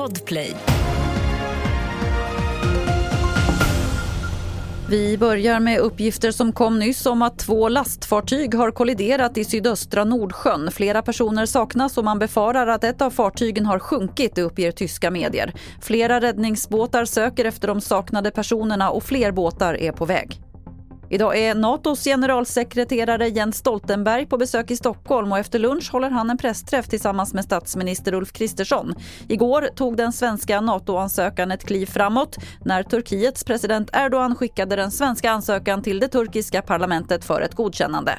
Podplay. Vi börjar med uppgifter som kom nyss om att två lastfartyg har kolliderat i sydöstra Nordsjön. Flera personer saknas och man befarar att ett av fartygen har sjunkit, det uppger tyska medier. Flera räddningsbåtar söker efter de saknade personerna och fler båtar är på väg. Idag är Natos generalsekreterare Jens Stoltenberg på besök i Stockholm och efter lunch håller han en pressträff tillsammans med statsminister Ulf Kristersson. Igår tog den svenska NATO-ansökan ett kliv framåt när Turkiets president Erdogan skickade den svenska ansökan till det turkiska parlamentet för ett godkännande.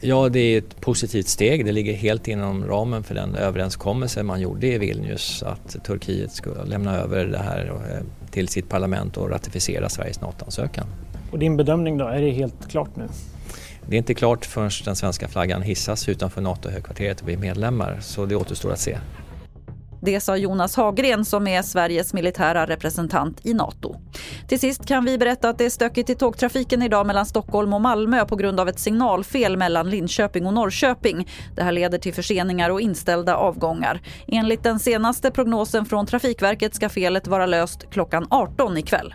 Ja, det är ett positivt steg. Det ligger helt inom ramen för den överenskommelse man gjorde i Vilnius att Turkiet skulle lämna över det här eh, till sitt parlament och ratificera Sveriges NATO-ansökan. Och din bedömning då, är det helt klart nu? Det är inte klart förrän den svenska flaggan hissas utanför NATO-högkvarteret och blir medlemmar, så det återstår att se. Det sa Jonas Hagren som är Sveriges militära representant i Nato. Till sist kan vi berätta att det är stökigt i tågtrafiken idag mellan Stockholm och Malmö på grund av ett signalfel mellan Linköping och Norrköping. Det här leder till förseningar och inställda avgångar. Enligt den senaste prognosen från Trafikverket ska felet vara löst klockan 18 ikväll.